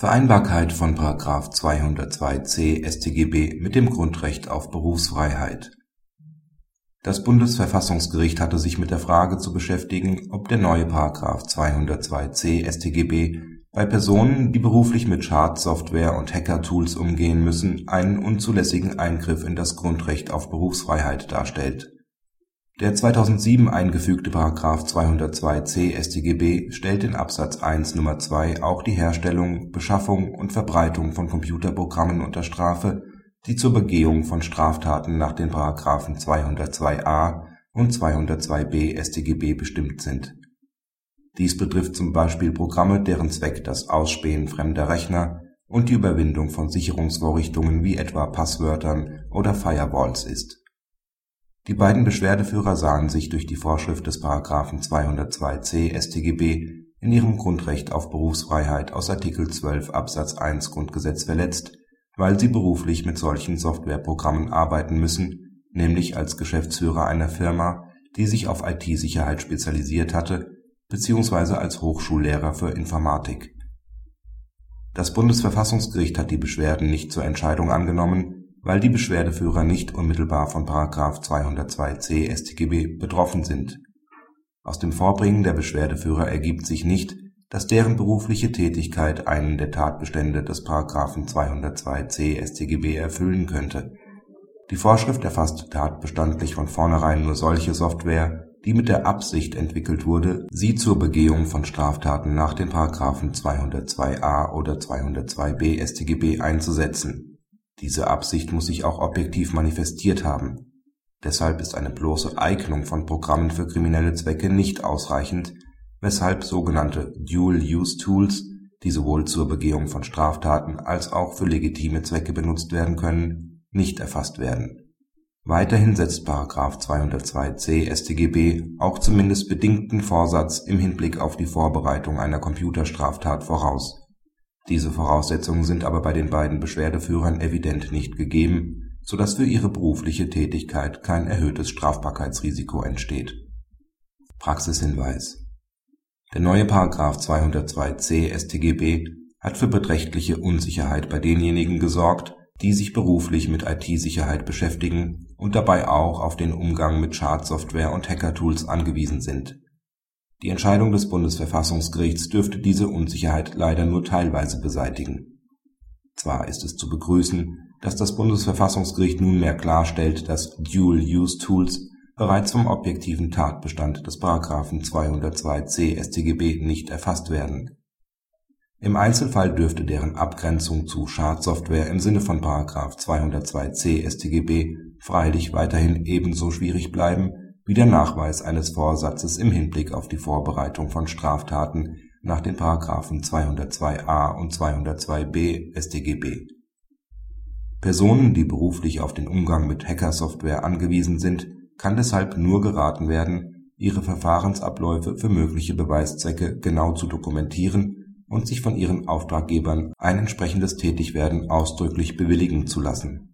Vereinbarkeit von § 202c StGB mit dem Grundrecht auf Berufsfreiheit. Das Bundesverfassungsgericht hatte sich mit der Frage zu beschäftigen, ob der neue § 202c StGB bei Personen, die beruflich mit Schadsoftware und Hackertools umgehen müssen, einen unzulässigen Eingriff in das Grundrecht auf Berufsfreiheit darstellt der 2007 eingefügte § 202c StGB stellt in Absatz 1 Nr. 2 auch die Herstellung, Beschaffung und Verbreitung von Computerprogrammen unter Strafe, die zur Begehung von Straftaten nach den §§ 202a und 202b StGB bestimmt sind. Dies betrifft zum Beispiel Programme, deren Zweck das Ausspähen fremder Rechner und die Überwindung von Sicherungsvorrichtungen wie etwa Passwörtern oder Firewalls ist die beiden Beschwerdeführer sahen sich durch die Vorschrift des § 202c StGB in ihrem Grundrecht auf Berufsfreiheit aus Artikel 12 Absatz 1 Grundgesetz verletzt, weil sie beruflich mit solchen Softwareprogrammen arbeiten müssen, nämlich als Geschäftsführer einer Firma, die sich auf IT-Sicherheit spezialisiert hatte, beziehungsweise als Hochschullehrer für Informatik. Das Bundesverfassungsgericht hat die Beschwerden nicht zur Entscheidung angenommen weil die Beschwerdeführer nicht unmittelbar von § 202c StGB betroffen sind. Aus dem Vorbringen der Beschwerdeführer ergibt sich nicht, dass deren berufliche Tätigkeit einen der Tatbestände des § 202c StGB erfüllen könnte. Die Vorschrift erfasst tatbestandlich von vornherein nur solche Software, die mit der Absicht entwickelt wurde, sie zur Begehung von Straftaten nach den §§ 202a oder 202b StGB einzusetzen diese Absicht muss sich auch objektiv manifestiert haben. Deshalb ist eine bloße Eignung von Programmen für kriminelle Zwecke nicht ausreichend, weshalb sogenannte Dual-Use-Tools, die sowohl zur Begehung von Straftaten als auch für legitime Zwecke benutzt werden können, nicht erfasst werden. Weiterhin setzt § 202c StGB auch zumindest bedingten Vorsatz im Hinblick auf die Vorbereitung einer Computerstraftat voraus diese Voraussetzungen sind aber bei den beiden Beschwerdeführern evident nicht gegeben, so dass für ihre berufliche Tätigkeit kein erhöhtes Strafbarkeitsrisiko entsteht. Praxishinweis Der neue § 202c StGB hat für beträchtliche Unsicherheit bei denjenigen gesorgt, die sich beruflich mit IT-Sicherheit beschäftigen und dabei auch auf den Umgang mit Schadsoftware und Hackertools angewiesen sind die Entscheidung des Bundesverfassungsgerichts dürfte diese Unsicherheit leider nur teilweise beseitigen. Zwar ist es zu begrüßen, dass das Bundesverfassungsgericht nunmehr klarstellt, dass Dual-Use-Tools bereits vom objektiven Tatbestand des § 202c StGB nicht erfasst werden. Im Einzelfall dürfte deren Abgrenzung zu Schadsoftware im Sinne von § 202c StGB freilich weiterhin ebenso schwierig bleiben wie der Nachweis eines Vorsatzes im Hinblick auf die Vorbereitung von Straftaten nach den §§ 202a und 202b StGB. Personen, die beruflich auf den Umgang mit Hackersoftware angewiesen sind, kann deshalb nur geraten werden, ihre Verfahrensabläufe für mögliche Beweiszwecke genau zu dokumentieren und sich von ihren Auftraggebern ein entsprechendes Tätigwerden ausdrücklich bewilligen zu lassen